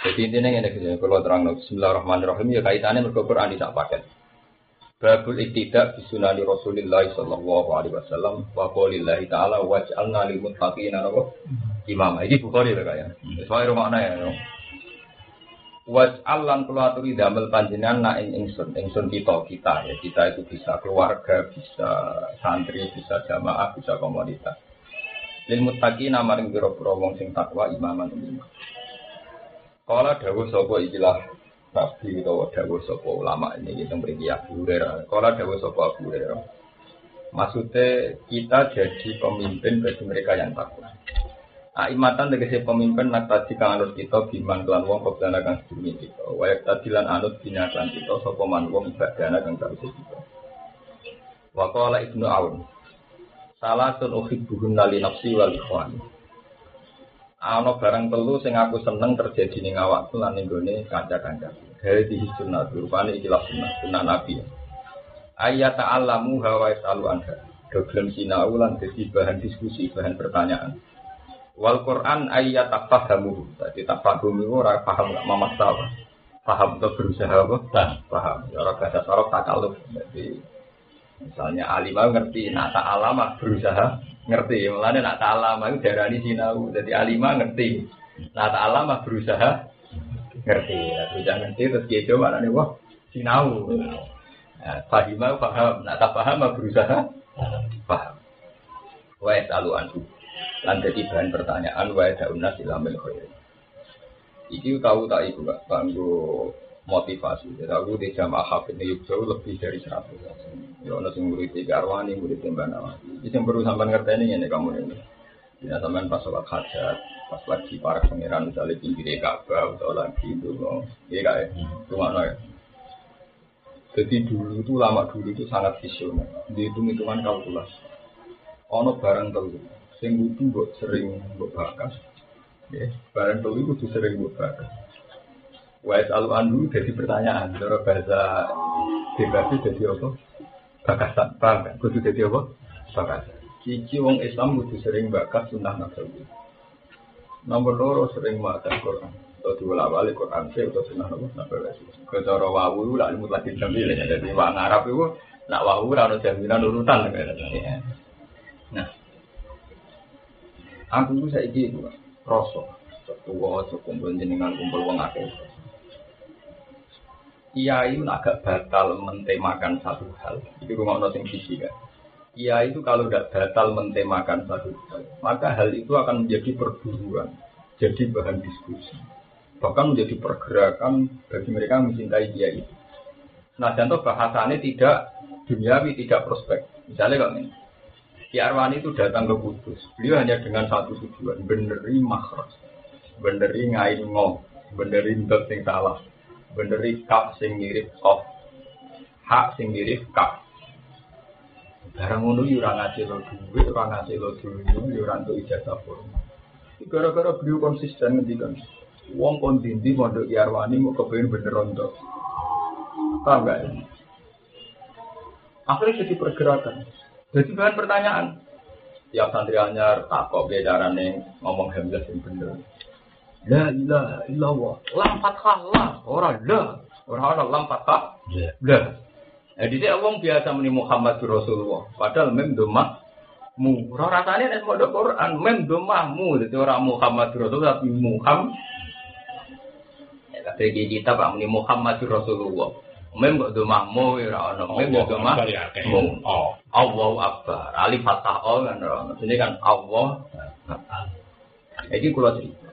Jadi intinya ini gitu, kalau terang Bismillahirrahmanirrahim ya kaitannya mereka Quran tidak pakai. Babul iktidak di sunani Rasulullah sallallahu alaihi wasallam wa qaulillahi ta'ala waj'alna lil muttaqina imam. Ini Bukhari lah kayak. Sesuai rumah ya. Waj'al lan kula aturi damel panjenengan nak ing ingsun, ingsun kita kita ya. Kita itu bisa keluarga, bisa santri, bisa jamaah, bisa komunitas. Lil muttaqina maring pira-pira wong sing takwa imaman imam. Kala dawuh sapa ikilah Nabi atau dawuh sapa ulama ini kita beri Abu Hurairah. Kala dawuh sapa Abu Hurairah. Maksudnya kita jadi pemimpin bagi mereka yang takwa. Aimatan tegese pemimpin nak tadi kang anut kita biman kelan wong kobdana kang sedurunge kita. Wayak tadilan anut bina kelan kita sapa man wong ibadana kang kawise kita. Wa qala Ibnu Aun. Salah sun uhibbuhun li nafsi wal ikhwan ana barang telu sing aku seneng terjadi ning awakku lan ning gone kanca-kanca. Hadi sunnah rupane iki sunnah sunnah Nabi. Ayat ta'allamu hawa yasalu anha. Doglem sinau lan dadi bahan diskusi, bahan pertanyaan. Wal Quran ayat tafahamu. Dadi tafahamu ora paham gak masalah. Paham atau berusaha apa? Paham. Ya ora bahasa sorok takaluf. Jadi misalnya alimah ngerti, nah ta'alama berusaha ngerti. Mulane nak ta'alam itu darani sinau. Jadi alima ngerti. Nak ta'alam berusaha ngerti. Berusaha ngerti terus gitu mana nih wah sinau. Nah, fahima paham. Nak tak paham berusaha paham. Wa yasalu anhu. Lan jadi bahan pertanyaan wa yada'unna silamil khair. Iki tahu tak ibu gak banggo motivasi. Jadi aku di jamaah hafid ini jauh lebih dari seratus. Ya ono sing murid tiga arwani, murid tiga nawati. Itu yang perlu sampai ngerti ini kamu ini. Ya sampean pas sholat hajat, pas lagi para pangeran misalnya pinggir Ka'bah atau lagi itu, iya kayak rumah ya. Jadi dulu itu lama dulu itu sangat visioner. Dihitung hitungan kalkulasi. Ono barang telu, sing butuh buat sering buat bakas. Ya, barang telu itu sering buat bakas Wais alu anhu jadi pertanyaan. Cara bahasa bebas jadi apa? Bakasan. Paham kan? Kudu jadi apa? Bakasan. Cici wong Islam kudu sering bakas sunnah nabawi. Nomor loro sering makan Quran. Atau diulang balik Quran sih atau sunnah nabawi. Kecara wawu lah ilmu lagi jamil ya. Jadi wong Arab itu nak wawu rano jaminan urutan. Nah, aku itu itu rosok. Tua, kumpul jenengan kumpul wong akeh kiai itu agak batal mentemakan satu hal. Itu rumah sing sisi kan. Kiai itu kalau tidak batal mentemakan satu hal, maka hal itu akan menjadi perburuan, jadi bahan diskusi, bahkan menjadi pergerakan bagi mereka yang mencintai itu. Nah, contoh bahasanya tidak duniawi, tidak prospek. Misalnya kalau ini, Ki Arwani itu datang ke Kudus, beliau hanya dengan satu tujuan, beneri makros, beneri ngain ngom, beneri dot yang salah, beneri kap sing mirip kof hak sing mirip kap barang ngono yo ora ngasih lo duit ora ngasih lo duit yo ora entuk ijazah formal. Gara-gara beliau konsisten ngendikan wong kon dindi mondok Yarwani mau kepengen bener untuk paham gak? Ya? akhirnya jadi pergerakan. Jadi bahan pertanyaan. Tiap santri anyar takok bicara ngomong hamzah yang bener La ilaha illallah. Lam fathah la. Orang la. Orang orang lam fathah. La. Jadi dia orang biasa meni Muhammad Rasulullah. Padahal mem domah mu. Orang rasanya nek mau Quran mem domah mu. Jadi orang Muhammad Rasulullah tapi Muhammad. Ya tapi kita pak meni Muhammad Rasulullah. Mem kok domah mu ya ono. Mem kok domah mu. Oh. Allahu Akbar. Alif fathah oh kan. Ini kan Allah. Jadi kalau cerita.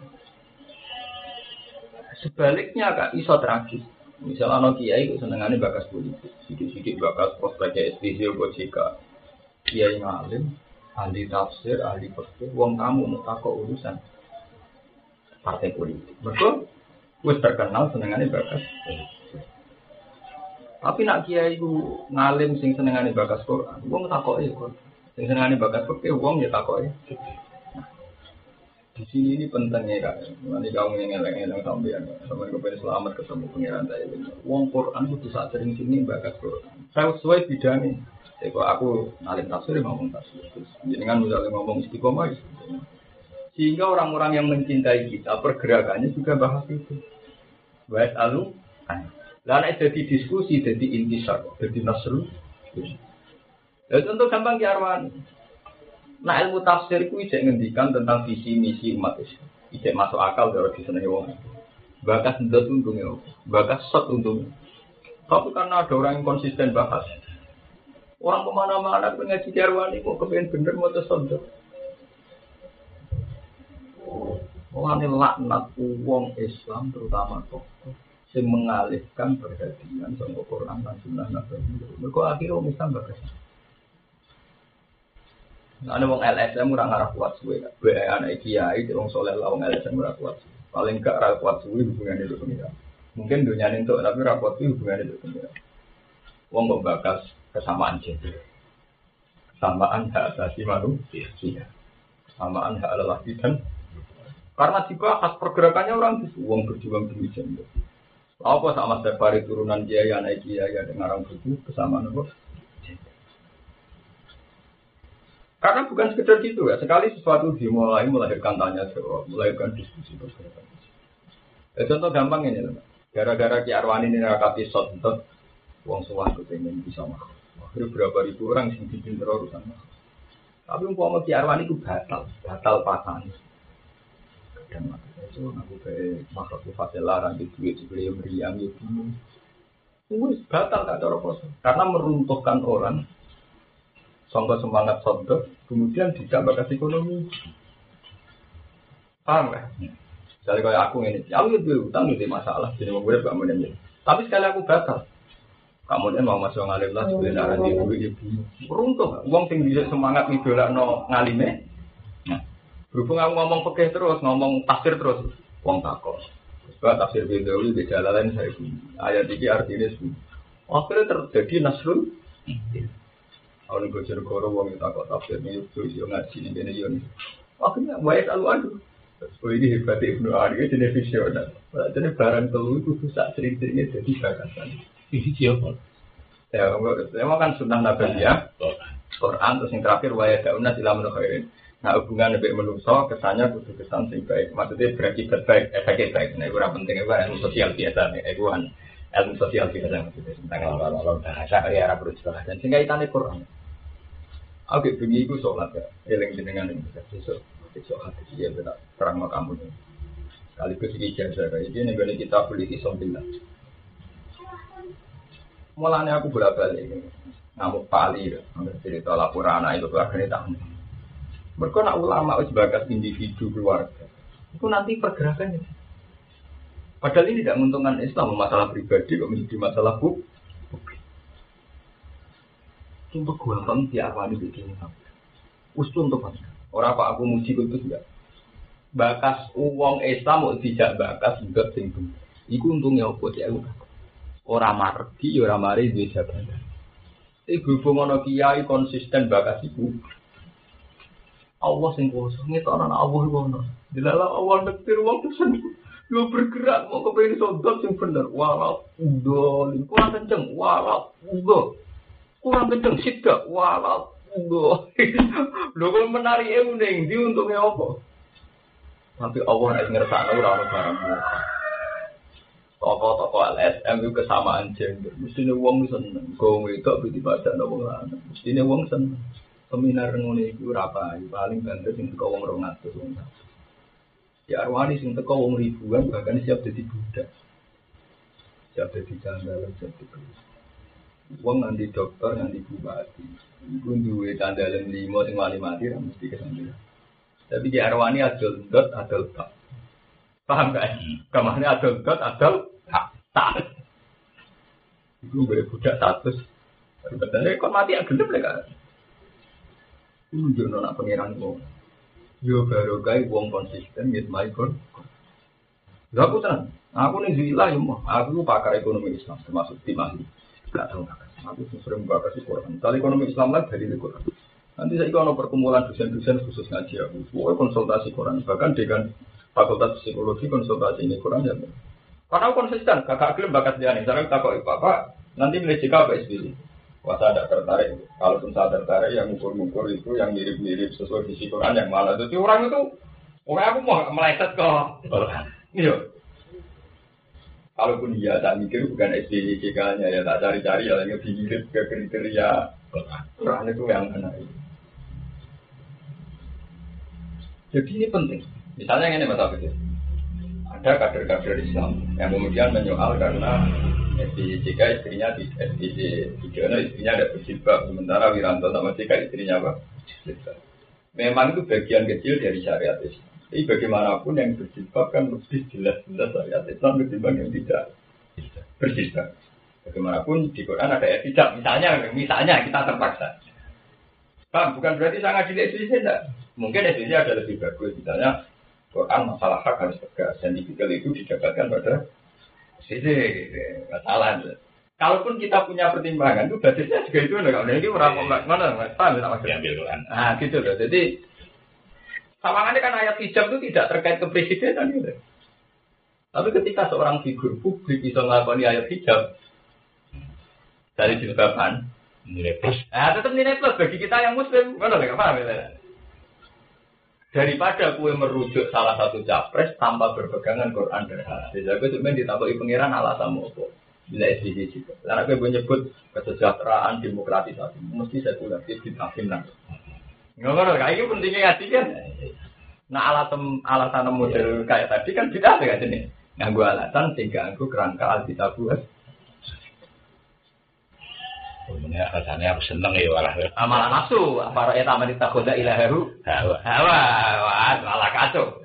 Sebaliknya kak iso tragis. Misalnya no kiai itu senengannya bakas politik, sidik-sidik bakas prospeknya SPC jika kiai ngalim, ahli tafsir, ahli fikih, uang kamu mau takut urusan partai politik. Betul? Wes terkenal senengannya bakas. Tapi nak kiai itu ngalim sing senengannya bakas Quran, uang takut ya Quran. Sing senengannya bakas fikih, uang ya takut ya. Di sini ini pentingnya kak. Nanti kamu yang ngeleng-ngeleng sampai kepengen selamat ketemu pengiran saya ini. Wong Quran itu saat sering sini bakat Quran. Saya sesuai bidang ini. Jadi kalau aku nalim tafsir ngomong tafsir. Jadi kan misalnya ngomong istiqomah, Sehingga orang-orang yang mencintai kita pergerakannya juga bahas itu. Baik alu, lalu jadi diskusi, jadi intisar, jadi nasru. Ya tentu gampang diarwani. Nah ilmu tafsir itu ijek ngendikan tentang visi misi umat Islam. Ijek masuk akal kalau di sana wong. Bakas ndot untungnya, bakas set untungnya. Tapi karena ada orang yang konsisten bahas, orang ke mana-mana ngaji diarwani kok kepengen bener mau tersodok. Mulane laknat wong Islam terutama tokoh sing mengalihkan perhatian sama Quran dan Sunnah Nabi. Mereka akhirnya wong Islam. Ada wong LSM ora ngarah kuat suwe, bae anak kiai wong soleh lah wong LSM ora kuat. Paling gak ora kuat suwe hubungannya itu pengira. Mungkin dunia itu tapi ora kuat suwe hubungannya itu pengira. Wong kok bakas kesamaan gender. Kesamaan hak asasi manusia. Kesamaan hak lelaki dan karena dibahas pergerakannya orang itu uang berjuang demi gender. Apa sama Sefari turunan kiai anak kiai ada ngarang buku kesamaan apa? Karena bukan sekedar gitu ya, sekali sesuatu dimulai melahirkan tanya jawab, melahirkan diskusi. Ya, contoh gampang ini loh, gara-gara Ki Arwani ini rakati shot itu, uang suah kepengen bisa makhluk. Akhirnya berapa ribu orang yang bikin terorusan Tapi umpama Ki Arwani itu batal, batal pasangan. Dan itu aku kayak makhluk fase larang di duit sebelum meriang ya bingung. batal gak cara karena meruntuhkan orang Sangka semangat sodok, kemudian ditambah kasih ekonomi. Paham kan? Sekali kayak aku ini, aku itu utang itu masalah, jadi mau gue gak mau Tapi sekali aku batal, kamu mau masuk ngalim lah, sebenarnya arah di duit ibu. Beruntung, uang tinggi bisa semangat lah no ngalime. Nah, berhubung aku ngomong pekeh terus, ngomong tafsir terus, uang takut. Sebab tafsir Bindawi di jalan saya pun. Ayat ini artinya Akhirnya terjadi nasrul. Kalau nih bocor koro wong itu takut tafsir nih itu yo ngaji nih ini yo nih. Akhirnya banyak alu adu. Oh ini hebat ibnu Ari jadi visioner. Jadi barang telu itu bisa sering-seringnya jadi bagasan. Ini siapa? Ya, saya kan sunnah nabi ya. Quran terus yang terakhir waya daunah sila khairin. Nah hubungan lebih menuso kesannya kudu kesan sing baik. Maksudnya berakibat baik, efeknya baik. Nah itu penting itu ilmu sosial biasa nih. Itu ilmu sosial biasa maksudnya tentang kalau bahasa karya Arab dan sehingga itu Quran. Aku bengi iku sholat ya, eling jenengan ini besok besok hati dia tidak terang kamu ini. Sekaligus ini jasa kayak ini nih kita beli isombillah. Mulanya aku bolak balik ngamuk pali ya, cerita laporan anak itu keluarga ini tahu. Mereka nak ulama bagas individu keluarga, itu nanti pergerakannya. Padahal ini tidak menguntungkan Islam masalah pribadi kok menjadi masalah publik. Untuk di awal ini begini Usul untuk apa? Orang apa aku muji itu juga. Bakas uang Islam mau tidak bakas juga sing Iku untungnya apa ya? Orang margi, orang mari di jabatan. Tapi berhubung ono kiai konsisten bakas ibu. Allah sing kuasa orang Allah ono. Dilalah Allah nektir uang tuh Yo bergerak mau kepengen sodot sing bener. Walau udah, kurang kenceng. Walau udah kurang kenceng sidak walau enggak lho kalau menari emuning di untungnya apa tapi Allah nek ngersakno ora ono barang Toko-toko LSM itu kesamaan gender. Mestinya uang seneng. Kau itu bisa baca nopo lanang. Mestinya uang seneng. Seminar ngono itu rapa. Paling banter sing teko wong rong atus Ya arwani sing teko wong ribuan bahkan siap jadi budak. Siap jadi janggal, siap jadi Wong nanti dokter, nanti bupati. Iku duwe tandalen limo sing wali mati ra mesti kesampeyan. Tapi di arwani adol dot adol tak. Paham gak? Kamane adol dot adol tak. Tak. Iku boleh budak status. Betulnya kok mati agak gelap kan? Tunjuk nona pangeran wong. Yo baru gay wong konsisten my God. Gak aku. Aku nih zila ya Aku pakar ekonomi Islam termasuk tim ahli. Gak tahu Aku sering membahas di Quran. Ekonomi Islam lagi dari Quran. Nanti saya ikut perkumpulan dosen-dosen khusus ngaji aku. Pokoknya konsultasi Quran. Bahkan dengan fakultas psikologi konsultasi ini Quran ya. Karena konsisten, kakak klaim bakat dia nih. Saya tak kok apa nanti milih jika apa SBC. Wah saya tidak tertarik. Kalaupun saya tertarik, yang ngukur-ngukur itu yang mirip-mirip sesuai visi Quran yang malah. Jadi orang itu Orang aku mau meleset kok. Iya. Kalaupun iya, tak mikir bukan SDJK-nya ya tak cari-cari ya yang mirip ke kriteria Quran itu yang mana Jadi ini penting. Misalnya ini Mas Abid. Ada kader-kader Islam yang kemudian menyoal karena SDJK istrinya di SDJ Tiga istrinya ada berjilbab sementara Wiranto sama JK istrinya apa? Memang itu bagian kecil dari syariat Islam. Tapi bagaimanapun yang berjilbab kan lebih jelas-jelas syariat Islam ketimbang yang tidak berjilbab. Bagaimanapun di Quran ada ayat tidak. Misalnya, misalnya kita terpaksa. Pak, bukan berarti sangat tidak SDJ, enggak. Mungkin SDJ ada lebih bagus. Misalnya, Quran masalah hak harus tegas. Dan tipikal itu didapatkan pada SDJ. Nggak salah. Kalaupun kita punya pertimbangan, itu basisnya juga itu enggak. Nah, ini orang mana, mana, paham tak maksudnya? Nah, gitu loh. Jadi, sawangannya kan ayat hijab itu tidak terkait kepresidenan gitu. Tapi ketika seorang figur publik bisa melakukan ayat hijab, dari jilbaban nilai plus. Nah, tetap nilai plus bagi kita yang muslim. Mana nggak paham ya? Daripada kue merujuk salah satu capres tanpa berpegangan Quran dan hadis. Jadi sebenarnya ditambahi pangeran alasan apa? Bila SDG juga. Karena kue menyebut kesejahteraan, demokratisasi, mesti saya sekulartif ditafinan. Nggak nggak kayak ini pentingnya ngaji kan. Nah alasan alasan model kayak tadi kan tidak ada kan ini. Nganggu alasan sehingga aku kerangka alkitab buat Sebenarnya rasanya aku seneng ya malah. Amalan nafsu, apa rakyat aman ditakoda ilaharu? Hawa, hawa, malah kacau.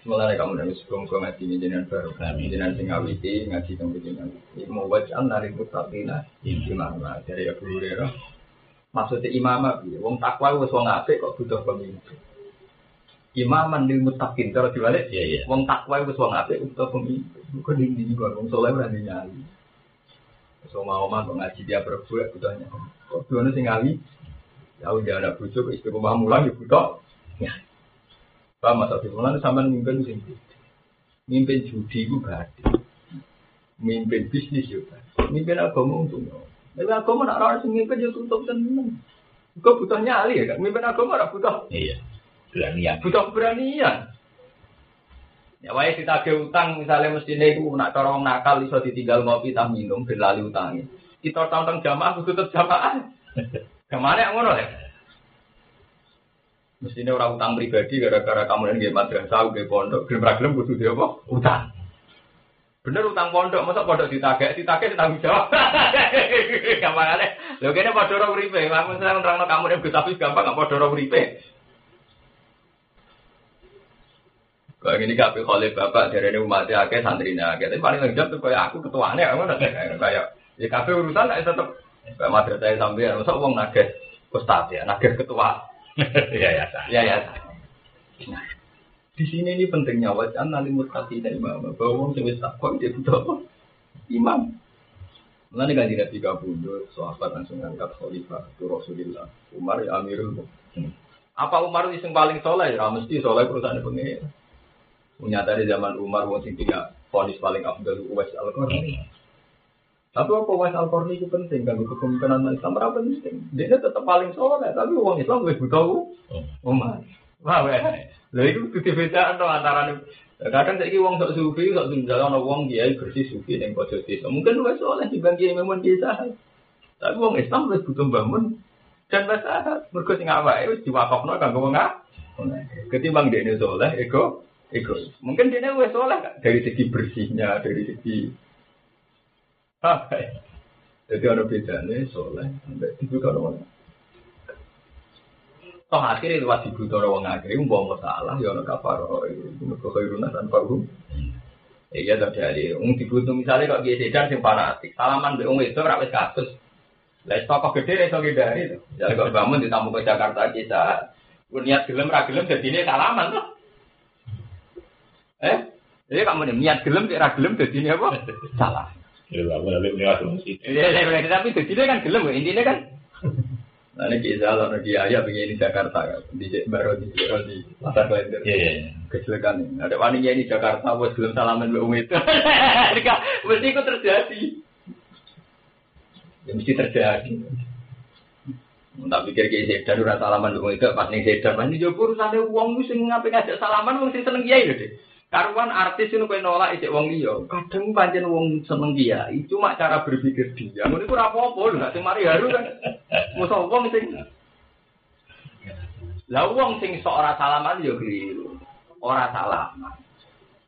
Semuanya kamu dari sebelum kau ngaji jenengan baru, jenengan sing ngawiti ngaji kamu jenengan. Mau wajah nari mutatina imam dari Abu Hurairah. Maksudnya imam apa? Wong takwa wis wong apik kok butuh pemimpin. Imaman lil muttaqin cara diwalik, Iya, iya. wong takwa wis wong apik butuh pemimpin. Kok dindi kok wong saleh ora nyali. So mau mah kok ngaji dia berbuat butuhnya. Kok dua sing ngali? Ya udah ada bujuk istri rumah mulang ya butuh. Ya. Pak Mas Abdul Mulan sampean mimpin sing mimpin judi itu berarti. Mimpin bisnis juga. Mimpin agama untung. Tapi agama nak orang sing mimpin ya tutup tenang. Kok butuh nyali ya kan? Mimpin agama ora butuh. Iya. Beranian. Butuh keberanian. Ya wae ditagih utang misalnya mestine iku nak cara wong nakal iso ditinggal ngopi tak minum ben lali utange. Kita tantang jamaah kudu tetep jamaah. Ke mana ngono ya? Mestinya orang utang pribadi gara-gara kamu yang madrasah, nggih pondok, gelem ra gelem kudu dia apa? Utang. Bener utang pondok, masa pondok ditagih, ditagih tanggung jawab. Gampangane. Lho kene padha ora uripe, lamun saya nerangno kamu yang Hafiz gampang gak padha ora uripe. Kalau ini kabeh oleh bapak dari ini umat akeh santrinya akeh. Tapi paling lengkap tuh kayak aku ketuanya kamu udah kayak ya kabeh urusan lah tetap kayak madrasah sampai masa uang nagih ustad ya nagih ketua. Iya ya. Ya ya. Di sini ini pentingnya wajah nanti mutasi dari imam bahwa wong sing wis takwa dia butuh? Imam. Mulane kan tidak tiga puluh sahabat langsung angkat khalifah itu Rasulullah Umar ya Amirul Mukminin. Apa Umar itu yang paling soleh? Ya mesti soleh perusahaan pengen. Nyata di zaman Umar wong sing tiga ponis paling afdal Uwais Al-Qarni. Tapi apa Uwais Al-Qarni itu penting kan kepemimpinan Islam berapa penting. Dia tetap paling soleh tapi uang Islam lebih butuh Umar. Wah, weh. Lha itu kudu bedaan to antara kadang saiki wong sok sufi sok tunggal ana wong kiai bersih sufi ning pojok desa. Mungkin luwes soleh dibanding kiai memon desa. Tapi wong Islam wis butuh bangun dan bahasa mergo sing awake wis diwakafno kanggo wong Ketimbang ini soleh, ego, ego. Mungkin ini wis soleh dari segi bersihnya, dari segi apa ya? Jadi ada bedanya soleh sampai dibuka orang. Toh akhirnya lewat dibuka orang akhirnya mau masalah ya orang kafar itu mereka khairuna tanpa hukum. Iya terjadi. Ung dibutuh misalnya kok dia sedang sing fanatik, salaman be wong itu ora wis kasus. Lah tokoh gede iso ngindari to. Ya kok bangun ditamu ke Jakarta kita. Niat gelem ra gelem dadine salaman tuh. Eh? Jadi kamu nih niat gelem ra gelem dadine apa? Salah. Ya. Iya, iya, tapi dadine kan gelem intinya kan. Nah, ini kita kalau di ayah begini Jakarta kan, di baru di baru di pasar Klender. Iya iya. Kecelakaan ini. Ada wanita di Jakarta, bos belum salaman belum itu. mesti itu terjadi. Ya mesti terjadi. Tak pikir kayak sedan ora salaman wong itu pas ning sedan pas ning jopo urusane wong ku sing ngape ngajak salaman wong sing seneng kiai lho, Dik. Karuan artis itu kowe nolak isik wong liya. Kadang pancen wong seneng kiai, cuma cara berpikir dia. Iku ora apa-apa lho, sing mari haru kan. Mosok wong sing Lah wong sing ora salaman yo keliru. Ora salaman.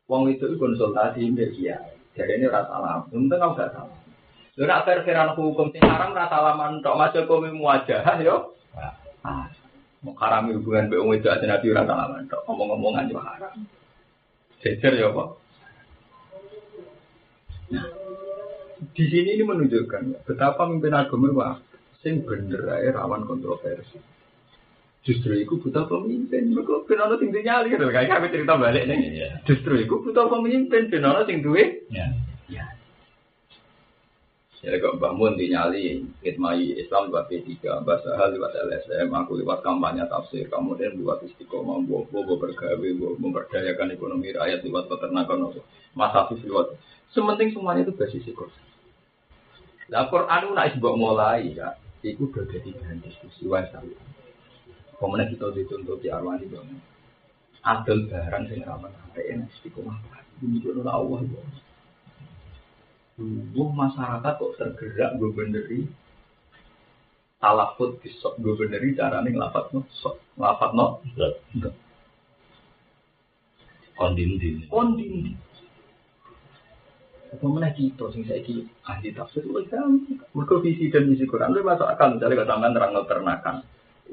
Wong itu konsultasi mbek kiai. Jadi ini ora salam. Untung kau gak salah. Lu nak fair-fairan hukum sing haram ora salaman tok masuk kowe muwajah yo. Ah. Mau hubungan wong itu aja nabi ora salaman tok. Ngomong-ngomongan yo haram. Jejer ya. Nah, di sini ini menunjukkan betapa pemimpin agama wah sing bener ae rawan kontroversi. Justru itu butuh pemimpin. Mereka ben ana sing nyali gitu. Kayak kami cerita balik nih. Iya. Justru itu butuh pemimpin ben ana sing duwe. Ya. Ya. Ya kok Mbak Mun dinyali Hitmai Islam lewat P3, Mbak Sahal lewat LSM, aku lewat kampanye tafsir, kemudian lewat istiqomah, bobo bobo bergawe, bobo memberdayakan ekonomi rakyat lewat peternakan, Mas Hafiz lewat. Sementing semuanya itu basis Quran. Lah Quran itu nak mbok mulai ya, itu udah jadi bahan diskusi wae Kemudian kita dituntut di arwah di bawah. Adil barang sing ramah sampai istiqomah. Ini juga Allah ya. Wah masyarakat kok tergerak gue beneri talafut besok gue beneri caranya ngelafat no sok ngelafat no Kondin kondin apa mana kita sing saya ki ahli tafsir lu kan mereka visi dan misi Quran lu masuk akal. Misalnya kata sampean terang ternakan.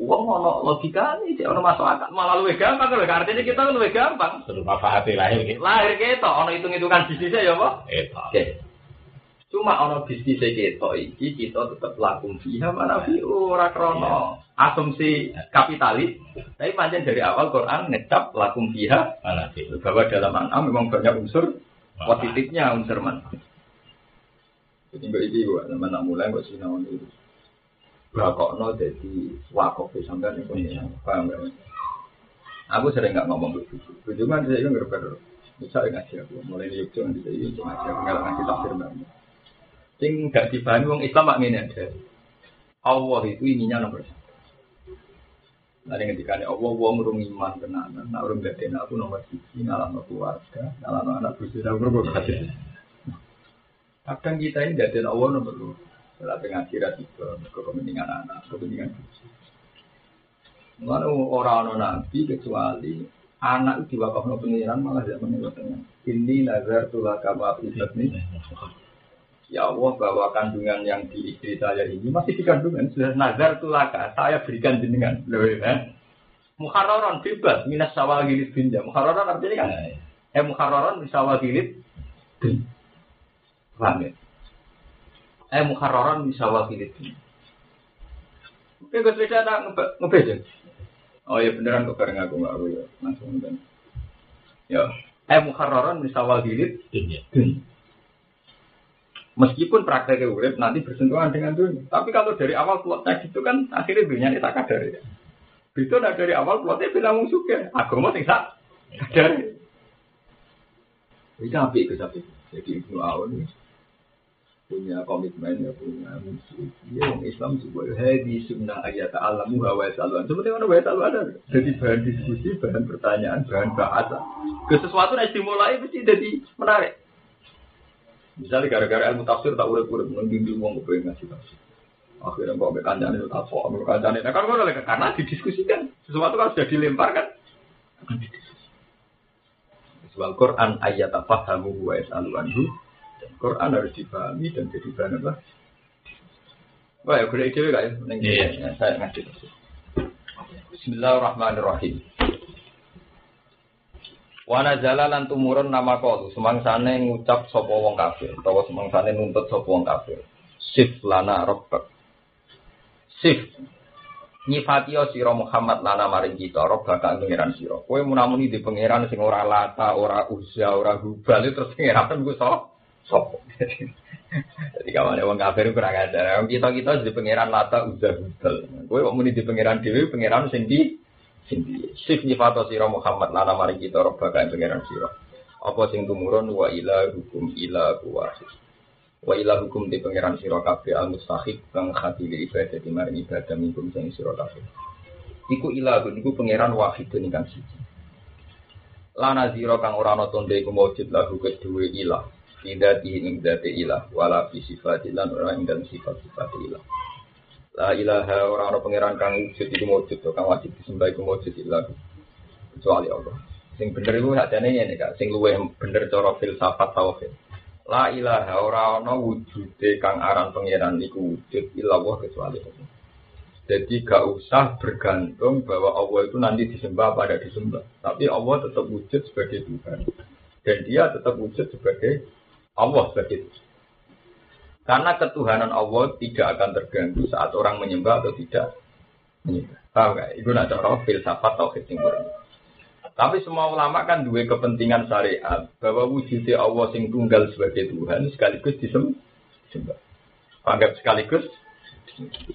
Uang ono logika nih cek ono masuk akal malah lu gampang kalau artinya kita lu gampang. Terus hati lahir lahir kita ono hitung hitungan bisnisnya ya pak. Oke. Cuma ono bisnis kita iki kita tetap lakum fiha mana fi ora krono asumsi kapitalis. Tapi pancen dari awal Quran ngecap lakum fiha Mana sih? bahwa dalam an'am memang banyak unsur positifnya unsur manfaat. Jadi mbak iki gua nak mulai gua sinau itu. Bakokno jadi wakaf sampai nih punya paham gak? Aku sering nggak ngomong begitu. Cuma saya nggak ngerti Misalnya ngaji aku, mulai di Yogyakarta nanti saya ngaji aku, nggak ngaji tafsir banget. Sing gak dipahami wong Islam mak ngene ada. Allah itu ininya nomor satu. Nanti ketika Allah wong urung iman tenanan, nak urung gak aku nomor siji, ngalah keluarga, ngalah anak bujuk, urung kasih. Kadang kita ini gak Allah nomor dua. Setelah ngaji radikal, ke kepentingan anak, kepentingan bujuk. Mana orang nabi kecuali anak itu diwakaf no pengiran malah tidak menurutnya. Ini nazar tulah ibat nih. Ya Allah bahwa kandungan yang di istri saya ini masih di kandungan sudah nazar tulaka saya berikan jenengan loh ya. Muharraron bebas minas sawal gilit binja. Muharraron artinya kan eh muharraron sawal gilit. Paham ya? Eh muharraron sawal gilit. Oke, gue sepeda ada ngebeja. Oh iya beneran kok bareng aku nggak aku ya langsung kan. Ya, eh muharraron minas sawal gilit Dunia. bin. Meskipun prakteknya urip nanti bersentuhan dengan dunia. Tapi kalau dari awal plotnya gitu kan akhirnya dunia ini tak kadar ya. Itu nah dari awal plotnya bilang wong suka. Agama sing sak kadar. Ini api itu tapi jadi Ibnu Aun punya komitmen ya punya misi. Dia orang Islam juga hadi sunnah ayat alamu hawa saluan. Seperti mana wa saluan ada. Jadi bahan diskusi, bahan pertanyaan, bahan bahasa. Ke sesuatu yang dimulai mesti jadi menarik. Misalnya gara-gara ilmu tafsir tak urip-urip membimbing wong kepengen ngasih tafsir. Akhirnya kok ambek kancane itu tak kok ambek kancane. Nah kan oleh karena didiskusikan. Sesuatu kan sudah dilempar kan. Soal Quran ayat apa kamu wa yasalu anhu. Dan Quran harus dipahami dan jadi bahan apa? Wah, ya gue ide gak ya? Iya. ya, Saya ngasih tafsir. Bismillahirrahmanirrahim. Wana jalalan tumurun nama kolu semangsane ngucap sapa wong kafir utawa semangsane nuntut sapa wong kafir. Sif lana rabbak. Sif nyifatio sira Muhammad lana maring kita rabbak kang pangeran sira. Kowe munamuni di pangeran sing ora lata, ora uzza, ora hubal terus pangeran ku so sapa. Jadi kawane wong kafir kurang ajar. Kita-kita di pangeran lata uzza hubal. Kowe kok muni di pangeran dhewe pangeran sing di sing sif nyifato sira Muhammad lana mari kita roba kae pangeran sira apa sing tumurun wa ila hukum ila wahid Wa ila hukum di pangeran sira kabeh al mustahik kang khatili ibadah di maring ibadah minkum sing sira kabeh. Iku ilahun iku pangeran wahid ingkang siji. Lana zira kang ora tonde iku maujud lahu kedue ilah. Tidak ing dati ilah wala fi sifati lan ora ing dalem sifat-sifat ilah. La ilaha ora ana pangeran kang wujud iku maujud kang wajib disembah iku maujud ilah. Kecuali Allah. Sing bener iku sakjane ngene Kak, sing luwih bener cara filsafat tauhid. La ilaha ora ana wujude kang aran pangeran iku wujud illallah kecuali Allah. Jadi gak usah bergantung bahwa Allah itu nanti disembah pada disembah. Tapi Allah tetap wujud sebagai Tuhan. Dan dia tetap wujud sebagai Allah sebagai Tuhan. Karena ketuhanan Allah tidak akan terganggu saat orang menyembah atau tidak menyembah. Tahu gak? Itu nak cara filsafat tauhid yang tapi semua ulama kan dua kepentingan syariat bahwa wujudnya Allah sing tunggal sebagai Tuhan sekaligus disembah. Anggap sekaligus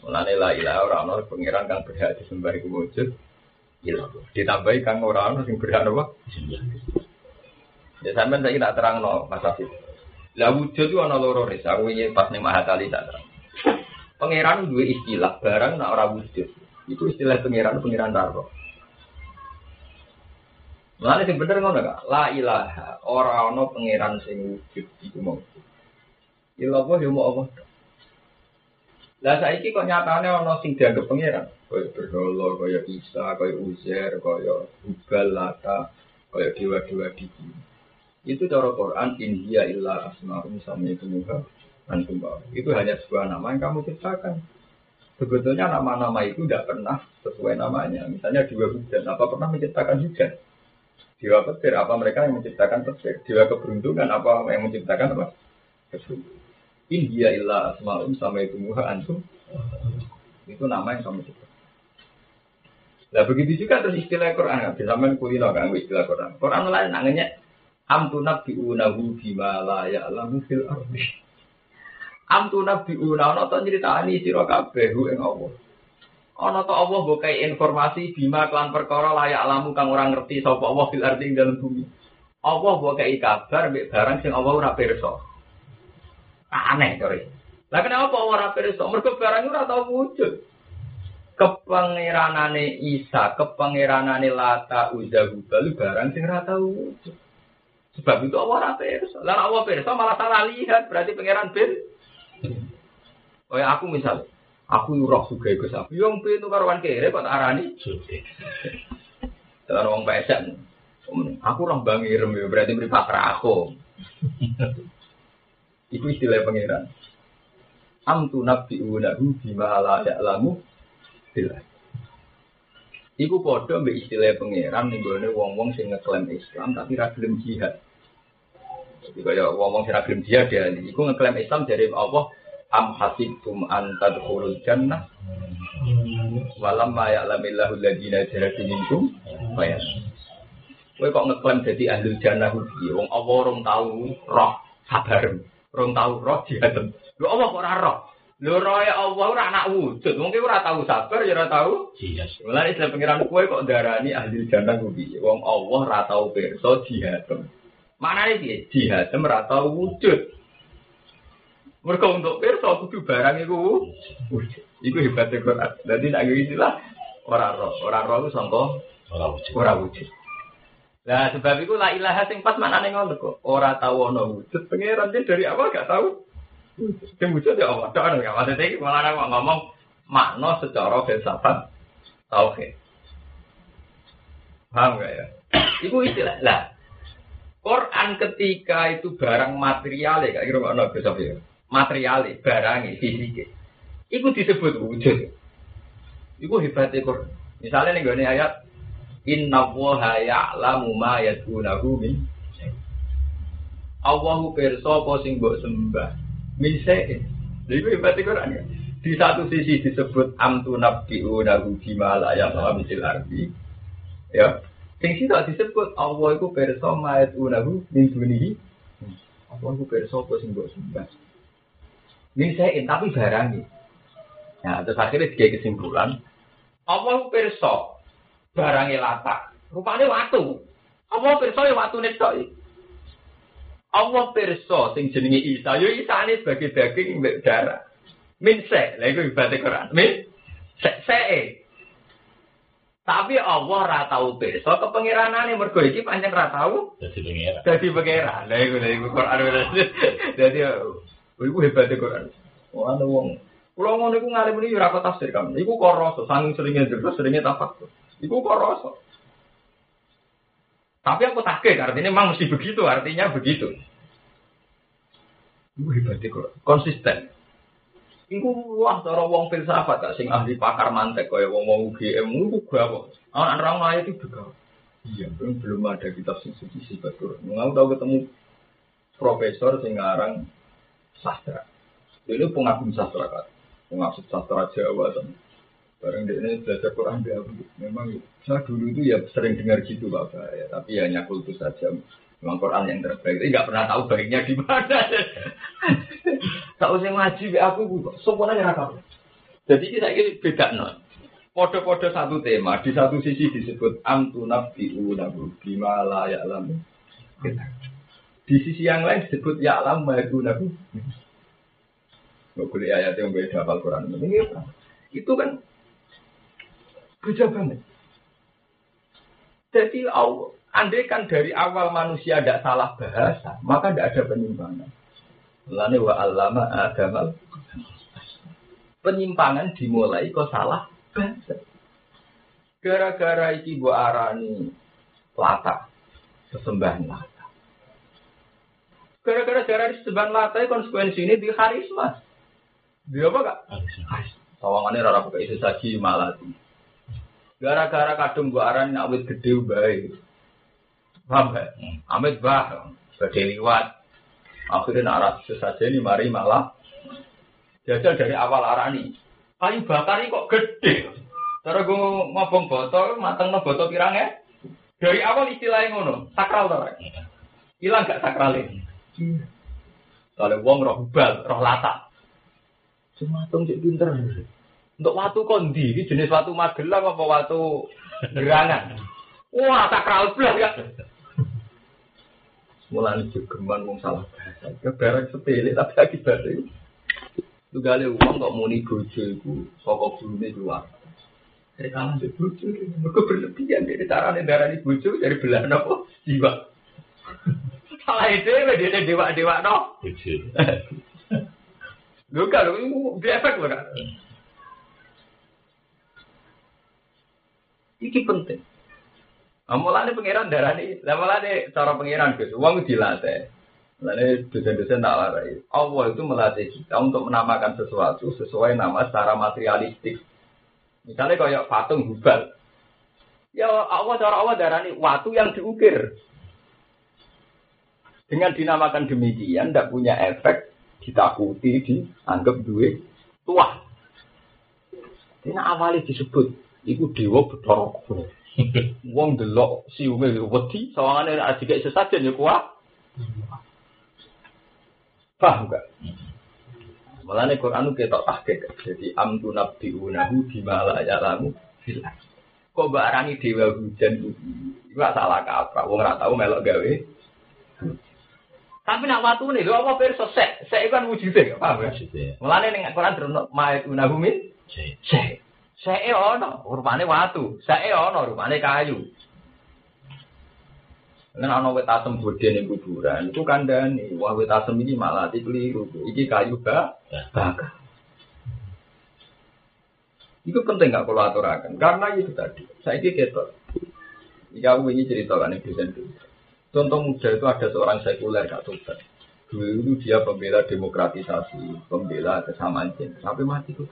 Mulane la ilaha ora ana pangeran kang berhak disembah iku wujud. Ilah. Ditambahi kang ora ana sing berhak apa? Ya sampean saiki tak terangno Mas Afif. Lah wujud itu ana loro ris. Aku iki pas ning Mahatali tak terang. Pangeran dua istilah barang nak ora wujud. Itu istilah pangeran pangeran Darbo. Mulane sing bener ngono kak, la ilaha, ora ana pangeran sing wujud iku mau. Ilah yo mau Allah. Lah saiki kok nyatane ana sing dianggap pangeran, kaya berhala, kaya Isa, kaya Uzair, kaya Ubal, Lata, kaya dewa-dewa di Itu cara Quran India illa asma'un sama itu antum Itu hanya sebuah nama yang kamu ciptakan. Sebetulnya nama-nama itu tidak pernah sesuai namanya. Misalnya dua hujan, apa pernah menciptakan hujan? Dewa petir, apa mereka yang menciptakan petir? Dewa keberuntungan, apa yang menciptakan apa? Keberuntungan. India illa asma'um sama itu antum. Itu nama yang kamu ciptakan. Nah begitu juga terus istilah Quran. Bisa main kan istilah Quran. Quran lain nangannya amtu nabiunahu bima la ya'lamu fil ardi. Amtu nabiuna ana to nyritani sira kabeh ing Allah. Ana to Allah mbok informasi bima kelan perkara layak lamu kang ora ngerti sapa Allah fil ardi dalam bumi. Allah mbok kai kabar mbek barang sing Allah ora pirsa. Aneh kare. Lah kenapa ora pirsa? Mergo barang ora tau wujud. Kepangeranane Isa, kepangeranane Lata, Uza, Hubal barang sing ora tau wujud. Sebab itu Allah ora pirsa. Lah Allah pirsa malah salah lihat, berarti pangeran bin. Oh ya aku misalnya Aku roh juga ikut sapi. Yang pintu karuan kere kok arani. Dalam wong pesek. Aku roh bang irem ya berarti beri pakra aku. Itu istilah pangeran. Amtu nabi unahu bima la ya'lamu bila. Iku podo mbek istilah pangeran ning gone wong-wong sing ngeklaim Islam tapi ra gelem jihad. Jadi kaya wong-wong sing ra gelem jihad ya iku ngeklaim Islam dari Allah am hasibtum an tadkhulul jannah? Walam ma ya'lamillahu alladziina jahadu minkum? Bayas Kowe kok ngeklaim jadi ahli jannah kuwi? Wong Allah rong tau roh sabar. Rong tau roh jihad lho Allah kok ora roh? Lho roh ya Allah ora anak wujud. Mungkin ora tau sabar ya ora tau jihad. Mulane Islam pengiran kowe kok darani ahli jannah kuwi? Wong Allah ora tau pirsa jihad mana iki jihad ora tau wujud mereka untuk perso kudu barang itu Iku hebatnya Quran. Jadi nak istilah orang roh, orang roh itu sangka orang wujud. Orang wujud. Nah sebab itu la ilaha sing pas mana nih ngono kok. Orang tahu ono wujud. Pengiran dia dari awal gak tahu. Yang wujud ya Allah. Doa nggak maksudnya ini malah nggak ngomong makna secara filsafat tauhid. Paham gak ya? Iku istilah lah. Quran ketika itu barang material ya, kira kira filsafat ya material, barang, fisik. Iku disebut wujud. Iku hebatnya Quran. Misalnya nih gue ayat Inna woha ya'lamu ma yadgunahu min Allahu perso apa sing mbok sembah min se'in. Iku hebatnya Quran ya. Di satu sisi disebut amtu nabdi'unahu bima la ya'lamu misil ardi. Ya. sing sida disebut Allah iku perso maet unahu min dunihi. Apa iku perso apa sing mbok sembah? Ning saya tapi barang iki nah terus akhirnya dikasih kesimpulan. Allah iku perso barang latak. Rupane watu. Allah perso ya watu tok Allah perso sing jenenge Isa. Ya Isane sebagai daging mbek darah. Min se lha iku ibate Quran. Min se se Tapi Allah ra tau pirsa kepengiranane mergo iki pancen ra tau Jadi pengira. dadi pangeran. Lha iku lha iku Quran. Dadi iku hebatnya Quran. Wah, ana wong Kulo ngono iku ngalim ini ora tafsir kan. Iku kok rasa, saking seringnya terus seringnya tafakkur. Iku kok rasa. Tapi aku takut, artinya memang mesti begitu, artinya begitu. Iku hebatnya kok konsisten. Iku wah cara wong filsafat gak sing ahli pakar mantek kaya wong-wong UGM iku gak apa. Anak orang lain itu juga. Iya, belum ada kitab sing suci sifat Quran. Mau tahu ketemu profesor sing ngarang sastra. Ini pengagum sastra kan, pengagum sastra Jawa kan. Bareng dia ini belajar Quran dia memang saya dulu itu ya sering dengar gitu bapak ya, tapi ya hanya kultus saja. Memang Quran yang terbaik, tapi nggak pernah tahu baiknya di mana. Tak usah ngaji be aku, semuanya nggak Jadi kita ini beda non. Podo-podo satu tema, di satu sisi disebut amtu nabi unahu bima la ya'lamu. Di sisi yang lain disebut ya'lam ma yakunahu. Nggak boleh ayat yang beda hafal Quran. Ini? Itu kan beda banget. Jadi Allah, andai kan dari awal manusia tidak salah bahasa, maka tidak ada penyimpangan. Lalu wa allama agamal penyimpangan dimulai kok salah bahasa. Gara-gara iki bu arani lata, sesembahan lata. Gara-gara cara sesembahan lata konsekuensi ini di karisma. Dia apa kak? Sawangannya rara pakai itu saji malah. Gara-gara kadung bu arani awet gede baik. Paham gak? Amit bah, gede liwat. Akhirnya naras sesajen ini mari malah jajal dari awal arani. Kayu bakar ini kok gede. Cara gue ngobong botol, mateng no botol pirangnya. Dari awal istilahnya ngono, sakral tau Hilang gak sakral ini? Kalau wong roh bal, roh lata. Sematung cek pinter. Untuk watu kondi, ini jenis watu magelang apa watu gerangan. Wah, sakral belas ya. Mulai jogeman wong salah bahasa. Kebarang sepele tapi akibatnya. Tugale uang kok muni bojo iku saka gurune keluar. Dari kalah di bojo, mereka berlebihan dari carane darani bojo dari belah nopo jiwa. Salah itu dia dewa dewa no. Lu kan itu di efek lo kan. Iki penting. Amulane pangeran darani, lah mulane cara pangeran Gus, wong dilatih. Lalu dosen-dosen tak larai. Allah itu melatih kita untuk menamakan sesuatu sesuai nama secara materialistik. Misalnya kayak patung hubal. Ya Allah cara Allah darani watu yang diukir. Dengan dinamakan demikian, tidak punya efek ditakuti, dianggap duit tua. Ini awalnya disebut, itu dewa bedorok. Wong delok siume wedi, sawangane adik sesajen ya kuat. Paham gak? Malah nih Quran kita tahkik. Jadi amtu nabi unahu bimala ya lamu filah. Kok barani dewa hujan itu? Gak salah kaprah. Wong ora tahu melok gawe. Tapi nak waktu nih, lo apa perso sek, sek itu kan wujudnya, paham? Maksudnya. Mulane ning Quran terus ma'at unahu min sek. Sek ono, rupane watu. Sek ono, rupane kayu. Kan ana wit asem bodhe ning kuburan, itu kandhane, wah wit asem ini malah keliru. Iki kayu ba bakar. Itu penting nggak kalau aturakan, karena itu tadi. Saya ini ketok. Jika aku ini ceritakan ini dosen. Contoh muda itu ada seorang sekuler Kak Tobat. Dulu dia pembela demokratisasi, pembela kesamaan jenis. Sampai mati itu.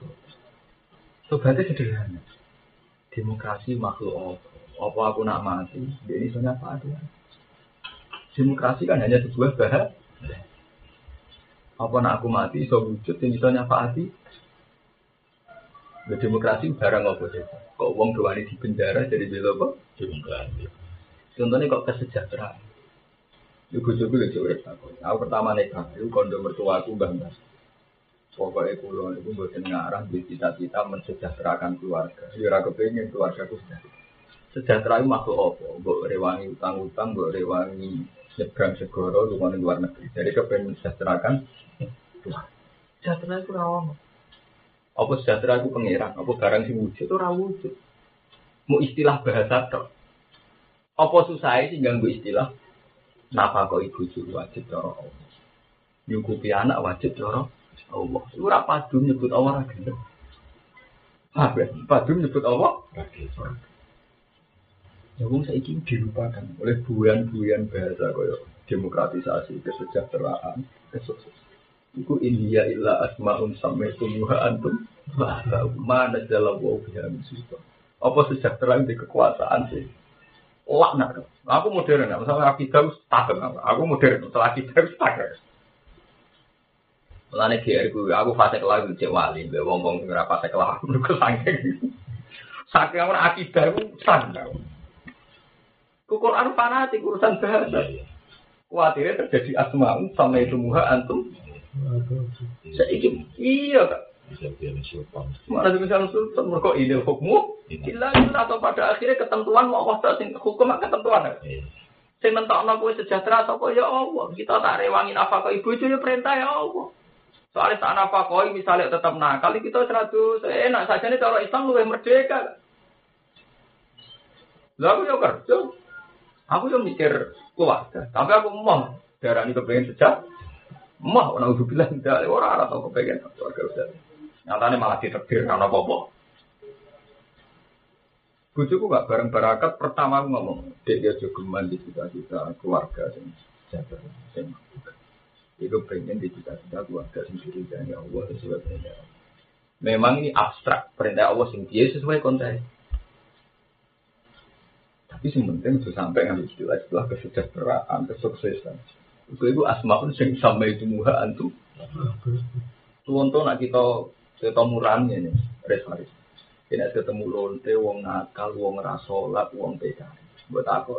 Sobatnya sederhana. Demokrasi makhluk apa? Apa aku nak mati? Dia ini soalnya apa ada? Demokrasi kan hanya sebuah bahasa. Apa nak aku mati, so wujud, yang bisa nyafaati. Ya, demokrasi barang apa sih? Kok uang doani di penjara jadi bela apa? Demokrasi. Contohnya kok kesejahteraan. Ibu juga urip aku. Pertama nikah, itu kondo mertua aku bangga. Pokoknya kulo itu buat ngarah di cita-cita mensejahterakan keluarga. Ya ora kepengin keluarga aku sejahtera. Sejahtera itu makhluk apa? Mbok rewangi utang-utang, mbok rewangi nyebrang segoro rumah luar negeri. Jadi kepengen sejahterakan sejahtera itu rawon. Apa sejahtera itu pengiran? Apa barang sing wujud itu wujud? Mau istilah bahasa tok. Apa susah sih ganggu istilah? Napa kok ibu wajib cara Allah? Nyukupi anak wajib cara Allah. Lu ora padu nyebut Allah ra gelem. Ah, padu nyebut Allah Ya wong saiki dilupakan oleh buyan-buyan bahasa kaya demokratisasi, kesejahteraan, kesuksesan. Iku India illa asmaun sampai tumuha antum mana dalam wau biha musibah. Apa sejahtera di kekuasaan sih? Laknat. Aku modern, misalnya akidah takut. Aku modern, setelah akidah takut. Mulane GR ku aku fase kelah cek wali, mbek wong-wong sing ora fase kelah menurut saking. Saking ora akidah ku sandang. Ku Quran fanatik urusan bahasa. Kuatirnya terjadi asma'u sama itu muha antum. Saiki iya kak. Mana bisa sultan mereka ide hukum. Illa atau pada akhirnya ketentuan mau waktu sing hukum ketentuan. Sing mentokno kowe sejahtera sapa ya Allah. Kita tak rewangi nafkah ibu itu ya perintah ya Allah. Soalnya saat nafkah misalnya tetap nakal kita seratus enak saja nih cara Islam lebih merdeka. Lalu ya kerja. Aku yang mikir keluarga, tapi aku mau darah ini kepengen sejak. Mau orang udah bilang tidak, orang arah tau kepengen keluarga udah. Nyatanya malah diterbir karena bobo. Bujuku gak bareng barakat pertama aku ngomong, dia juga di cita-cita keluarga sing jaga itu pengen di cita-cita keluarga sendiri dan ya Allah sesuai perintah. Memang ini abstrak perintah Allah sing dia sesuai konteks. Tapi yang penting itu sampai ngambil istilah-istilah kesejahteraan, kesuksesan. Itu itu asmaun sing sampai itu muha antum. Tuh nak kita kita murahnya nih, res Kita ketemu lonte, wong nakal, wong rasolat, wong PKI. Buat apa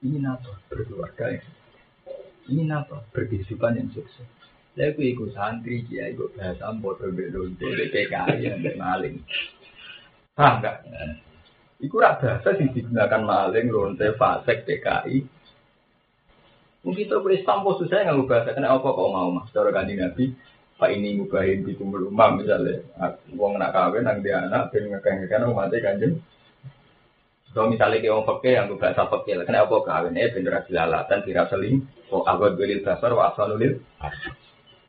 ini? Apa? Berkeluarga ya. Ini apa? Berkehidupan yang sukses. Saya ikut santri, ya ikut bahasa, bodoh belonte, PKI, yang maling. Paham enggak? Iku rak bahasa sing digunakan maling, lonte, fasek, PKI. Mungkin itu Islam pun susah nggak bahasa kena apa kok mau mas? Cara kanji Nabi, Pak ini mubahin di rumah misalnya, uang nak kawin, nang dia anak, ben ngekang-ngekang umatnya kanjeng. Kalau misalnya kayak orang pakai yang bahasa pakai, kena apa kawin? Eh bener dilalatan, tidak seling. Oh agak belil dasar, wa asalulil.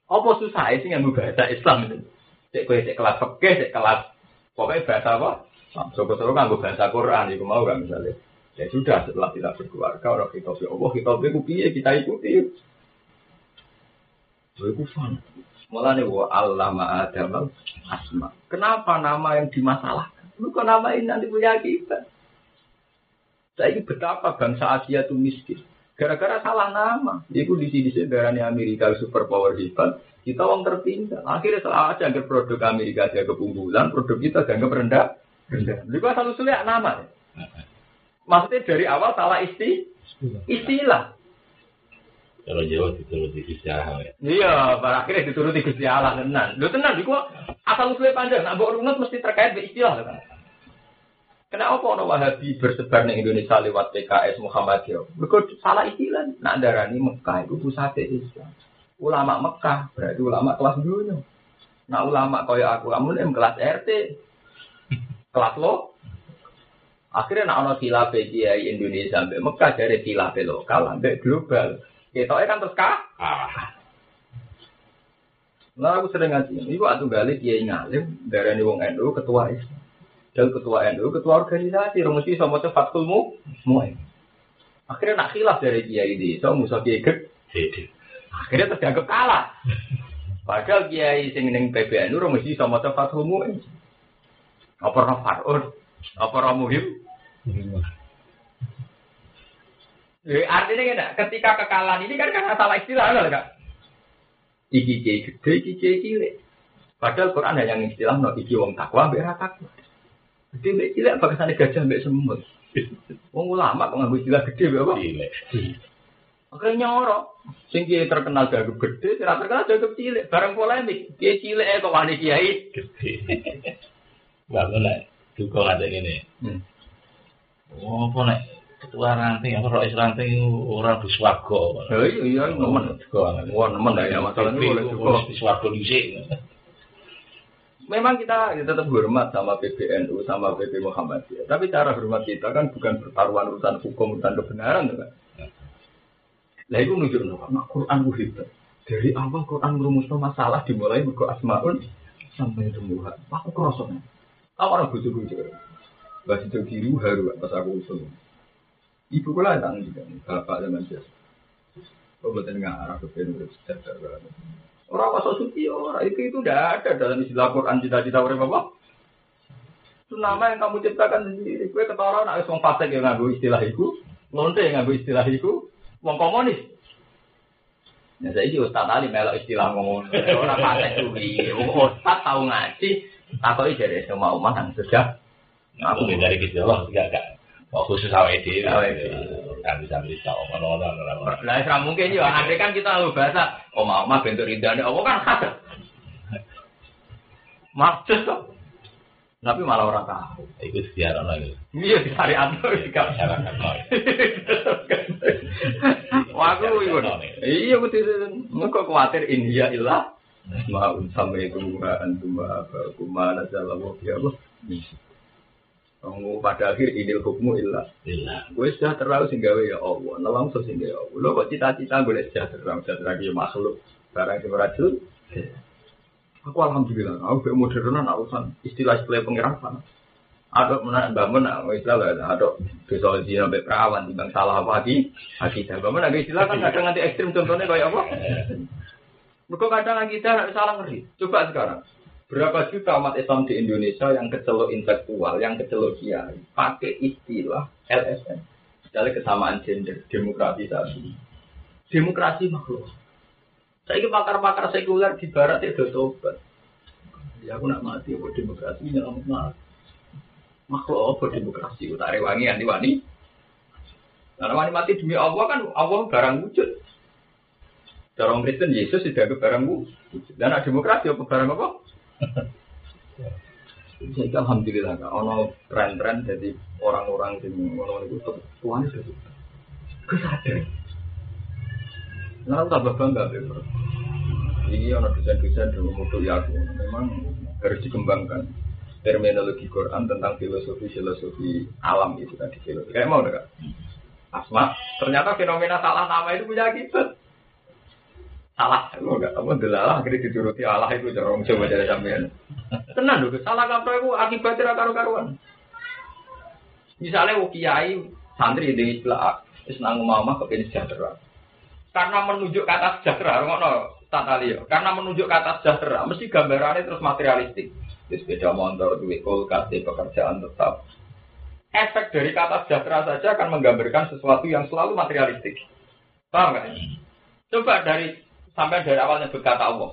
Apa susah sih yang bahasa Islam itu? Cek kue cek kelas pakai, cek kelas pokoknya bahasa apa? Soko-soko kan bahasa Quran, itu mau kan misalnya. Ya sudah setelah kita berkeluarga, orang kita ya Allah, kita piye kita ikuti. Itu fun. Malah nih wa allama adam asma. Kenapa nama yang dimasalahkan? Lu kok nama ini nanti punya kita? Saya ini betapa bangsa Asia itu miskin. Gara-gara salah nama. Itu di sini darahnya Amerika super power hebat. Kita uang tertinggal. Akhirnya salah aja agar produk Amerika dia keunggulan, produk kita dianggap rendah. Rendah. Jadi selalu sulit nama. Maksudnya dari awal salah isti, istilah. Kalau Jawa dituruti Gusti Allah ya. Iya, pada akhirnya dituruti Gusti Allah tenan. Lu tenan iku asal usulnya panjang, nak mbok runut mesti terkait dengan istilah kan. Kenapa orang Wahabi bersebar di Indonesia lewat PKS Muhammadiyah? Mereka salah istilah. Nak darani Mekah itu pusat Islam. Ulama Mekah berarti ulama kelas dunia. Nah ulama kaya aku, kamu nih kelas RT, kelas lo, Akhirnya nak ono khilaf kiai Indonesia sampai Mekah dari khilaf lokal sampai global. Kita kan terus kah? Ah. Nah aku sering ngaji. Ibu atuh balik kiai ngalim dari wong NU ketua Islam. Dan ketua NU ketua organisasi. Rumusi sama tuh fakulmu semua. Akhirnya nak khilaf dari kiai di so musuh kiai gede. Akhirnya dianggap kalah. Padahal kiai sing ning PBNU rumusi sama tuh fakulmu. Apa Farun? Apa orang muhim? Eh, artinya kan, ketika kekalahan ini kan karena salah istilah, kan? Iki kiai gede, iki kiai cilik. Padahal Quran hanya istilah no iki wong takwa, mbek takwa. Gede mbek cilik bagaimana gajah mbek semut. Wong ulama kok nganggo istilah gede mbek apa? Cilik. Nyorok. Sing kiai terkenal jago gede, tidak terkenal jago cilik. Barang polemik, kiai cilik eh kok wani kiai gede. Bangun lah. Duka ada ini. Hmm. Oh, apa nek ketua ranting apa rois ranting orang buswago. Ya iya iya nemen. Wah nemen ya masalah ini boleh juga. Buswago dhisik. Memang kita ya, tetap hormat sama PBNU sama PP Muhammadiyah. Tapi cara hormat kita kan bukan pertaruhan urusan hukum urusan kebenaran kan. Lah itu nunjuk nah, Quran itu hebat. Dari awal Quran merumuskan masalah dimulai buku asmaun sampai tumbuhan. Aku kerasa. Aku orang bujuk-bujuk. Bahasa itu biru haru pas aku usul. Ibu kula tang juga bapak zaman biasa. Oh betul nggak arah ke sejahtera. Orang wasok suci orang itu itu tidak ada dalam istilah Quran cita-cita orang apa. Itu nama yang kamu ciptakan sendiri. Gue ketawa nak wong fasik yang nganggo istilah itu, lonte yang nganggo istilah itu, wong komunis. Ya juga ustaz Ali melok istilah ngomong orang fasik kuwi. Ustaz tahu ngaji, takoki dari semua umat yang sudah. Aku dari gejala enggak enggak. Oh, khusus awake dhewe. Kan bisa ora. Lah ora mungkin yo andai kan kita tahu bahasa oma oma bentuk ridane apa kan khas. Maksud kok. Tapi malah orang tahu. Iku diarono iku. Iya juga. Masyarakat no. Wah aku iku. Iya aku Engko kuwatir India ilah Maun sampai itu antum apa kumana jalan ya Allah. Kamu pada akhir idil hukmu ilah. Gue sejahtera sing gawe ya Allah, nelong so sing gawe Allah. Lo kok cita-cita gue sejahtera, sejahtera dia makhluk. Barang sing racun. Aku alhamdulillah, aku be modernan urusan istilah-istilah pengiran Ada mana bangun, aku istilah lah, ada besok zina sampai perawan, timbang salah apa lagi, akidah. Bangun ada istilah kan kadang nanti ekstrim contohnya kayak apa? Mereka kadang kita salah ngeri. Coba sekarang, Berapa juta umat Islam di Indonesia yang kecelok intelektual, yang kecelok kiai, pakai istilah LSM. Misalnya kesamaan gender, demokratisasi. Demokrasi makhluk. Saya ini pakar-pakar sekuler di barat itu tobat. Ya aku nak mati, apa demokrasi, nyelamat mati. Makhluk apa demokrasi, utari wangi, anti wani. Karena wani mati demi Allah kan, Allah barang wujud. Orang Kristen, Yesus tidak ke barang wujud. Dan demokrasi apa barang apa? Jadi alhamdulillah kak, ono tren-tren jadi orang-orang di ngono itu tuan itu kesadar. Nah, tambah bangga bro. Ini ono desain-desain dulu mutu ya aku memang harus dikembangkan terminologi Quran tentang filosofi filosofi alam itu tadi filosofi. Kayak mau enggak? Asma, ternyata fenomena salah nama itu punya akibat salah. Lu enggak apa delalah akhirnya dituruti Allah itu cara orang coba jadi sampean. Tenang dong salah kaprah itu akibatnya karu karuan misalnya kiai santri di istilah Islam mama kepingin sejahtera. Karena menunjuk kata sejahtera ngono tata liyo karena menunjuk kata sejahtera mesti gambarannya terus materialistik. Di sepeda motor duit kulkas pekerjaan tetap. Efek dari kata sejahtera saja akan menggambarkan sesuatu yang selalu materialistik. Paham nggak? Coba dari sampai dari awalnya berkata Allah.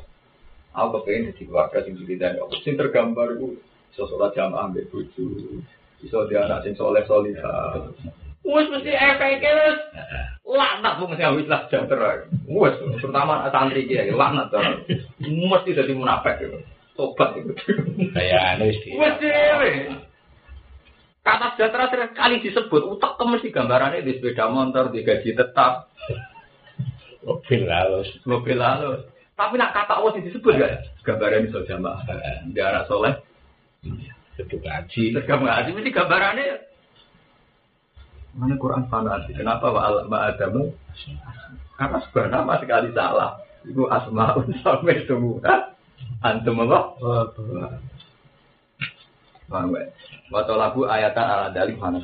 Aku kepengen jadi keluarga sing dan Allah. Sing tergambar itu sholat jamaah ambil bucu. Bisa dia anak sing soleh solihah. Wes mesti efeknya wes laknat bu mesti habis lah sejahtera. Wes terutama santri dia laknat tuh. Mesti jadi munafik itu. Tobat itu. Kayak anu sih. Wes Kata sejahtera sering kali disebut. Utak mesti gambarannya di sepeda motor, di gaji tetap, Mobil halus. Mobil halus. Tapi nak kata Allah disebut gak? Gambaran itu jamaah. Dia anak soleh. Seduk ngaji. Seduk ngaji. Mesti gambarannya. Mana Quran fanatik. Kenapa wa adamu? Karena sebenarnya nama sekali salah. Itu asma'un sampai semua. Antum apa? Paham gak? Waktu lagu ayatan ala dalih mana